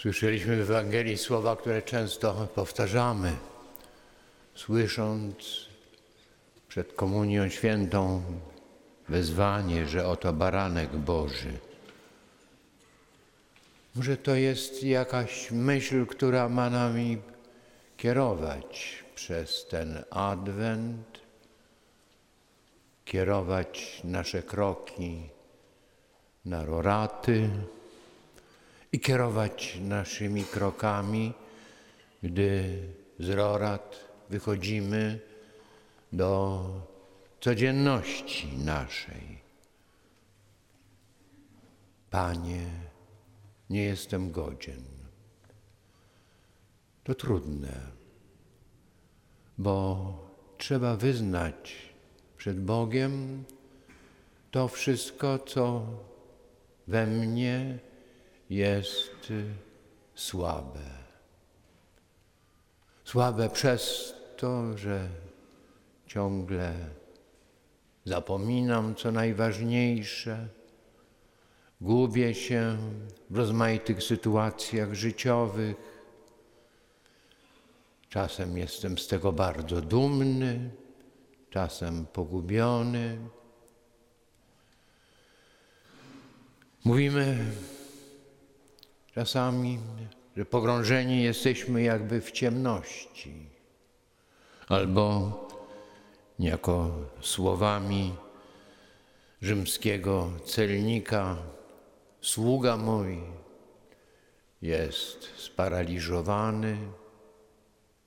Słyszeliśmy w Ewangelii słowa, które często powtarzamy, słysząc przed Komunią Świętą wezwanie, że oto baranek Boży. Może to jest jakaś myśl, która ma nami kierować przez ten adwent, kierować nasze kroki na roraty i kierować naszymi krokami, gdy z rorat wychodzimy do codzienności naszej. Panie, nie jestem godzien. To trudne, bo trzeba wyznać przed Bogiem to wszystko, co we mnie jest słabe. Słabe przez to, że ciągle zapominam co najważniejsze, gubię się w rozmaitych sytuacjach życiowych. Czasem jestem z tego bardzo dumny, czasem pogubiony. Mówimy czasami, że pogrążeni jesteśmy jakby w ciemności, albo niejako słowami rzymskiego celnika, sługa mój jest sparaliżowany,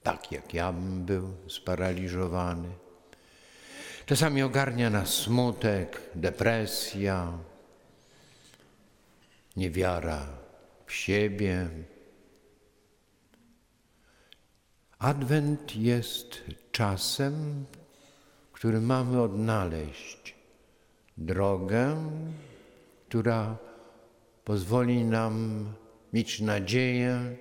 tak jak ja bym był sparaliżowany. Czasami ogarnia nas smutek, depresja, niewiara siebie. Adwent jest czasem, w którym mamy odnaleźć drogę, która pozwoli nam mieć nadzieję,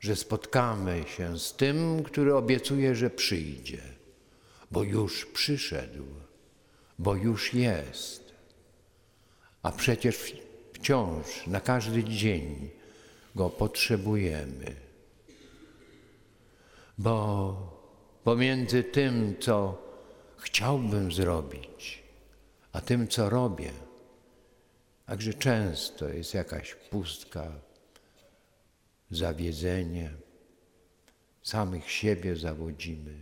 że spotkamy się z tym, który obiecuje, że przyjdzie, bo już przyszedł, bo już jest. A przecież wciąż na każdy dzień go potrzebujemy. Bo pomiędzy tym, co chciałbym zrobić, a tym, co robię, także często jest jakaś pustka, zawiedzenie, samych siebie zawodzimy.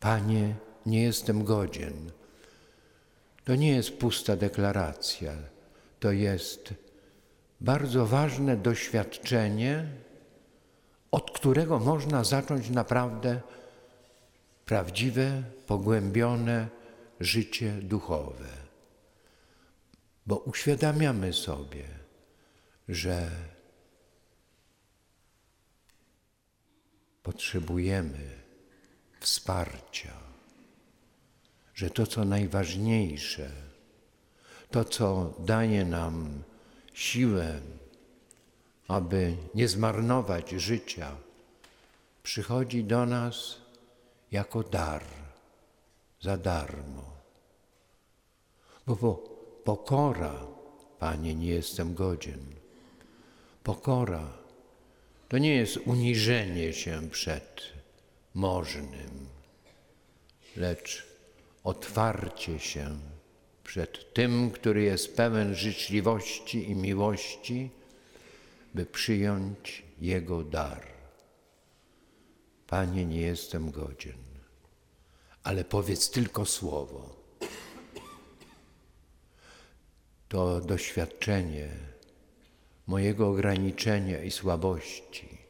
Panie, nie jestem godzien. To nie jest pusta deklaracja, to jest bardzo ważne doświadczenie, od którego można zacząć naprawdę prawdziwe, pogłębione życie duchowe. Bo uświadamiamy sobie, że potrzebujemy wsparcia, że to, co najważniejsze, to, co daje nam siłę, aby nie zmarnować życia, przychodzi do nas jako dar, za darmo. Bo, bo pokora, Panie, nie jestem godzien. Pokora to nie jest uniżenie się przed możnym, lecz otwarcie się przed tym, który jest pełen życzliwości i miłości, by przyjąć Jego dar. Panie, nie jestem godzien, ale powiedz tylko słowo. To doświadczenie mojego ograniczenia i słabości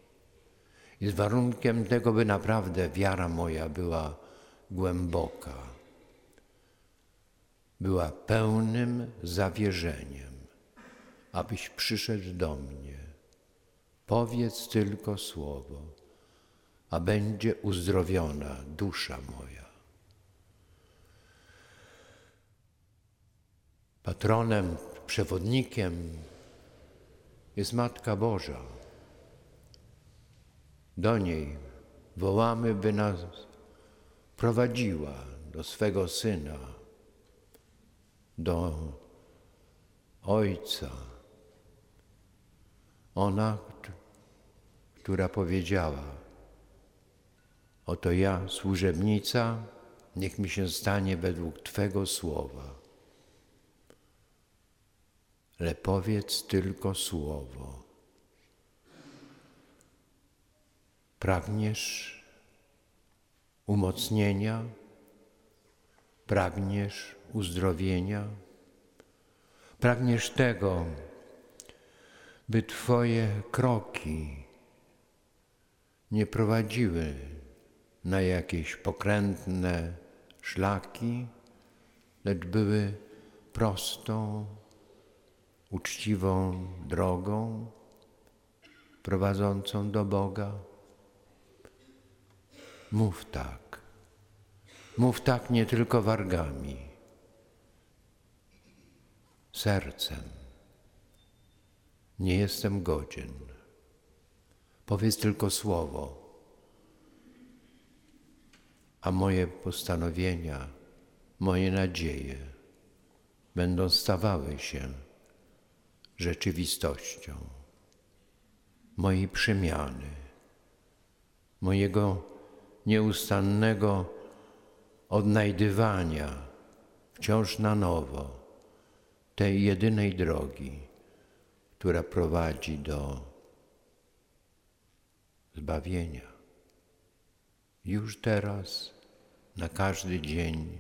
jest warunkiem tego, by naprawdę wiara moja była głęboka, była pełnym zawierzeniem, abyś przyszedł do mnie. Powiedz tylko słowo, a będzie uzdrowiona dusza moja. Patronem, przewodnikiem jest Matka Boża. Do niej wołamy, by nas prowadziła do swego Syna, do Ojca. Ona, która powiedziała: Oto ja, służebnica, niech mi się stanie według Twego słowa. Le powiedz tylko słowo. Pragniesz umocnienia? Pragniesz uzdrowienia? Pragniesz tego, by Twoje kroki nie prowadziły na jakieś pokrętne szlaki, lecz były prostą, uczciwą drogą prowadzącą do Boga. Mów tak. Mów tak nie tylko wargami, sercem. Nie jestem godzien. Powiedz tylko słowo, a moje postanowienia, moje nadzieje będą stawały się rzeczywistością mojej przemiany, mojego nieustannego odnajdywania wciąż na nowo tej jedynej drogi, która prowadzi do zbawienia. Już teraz, na każdy dzień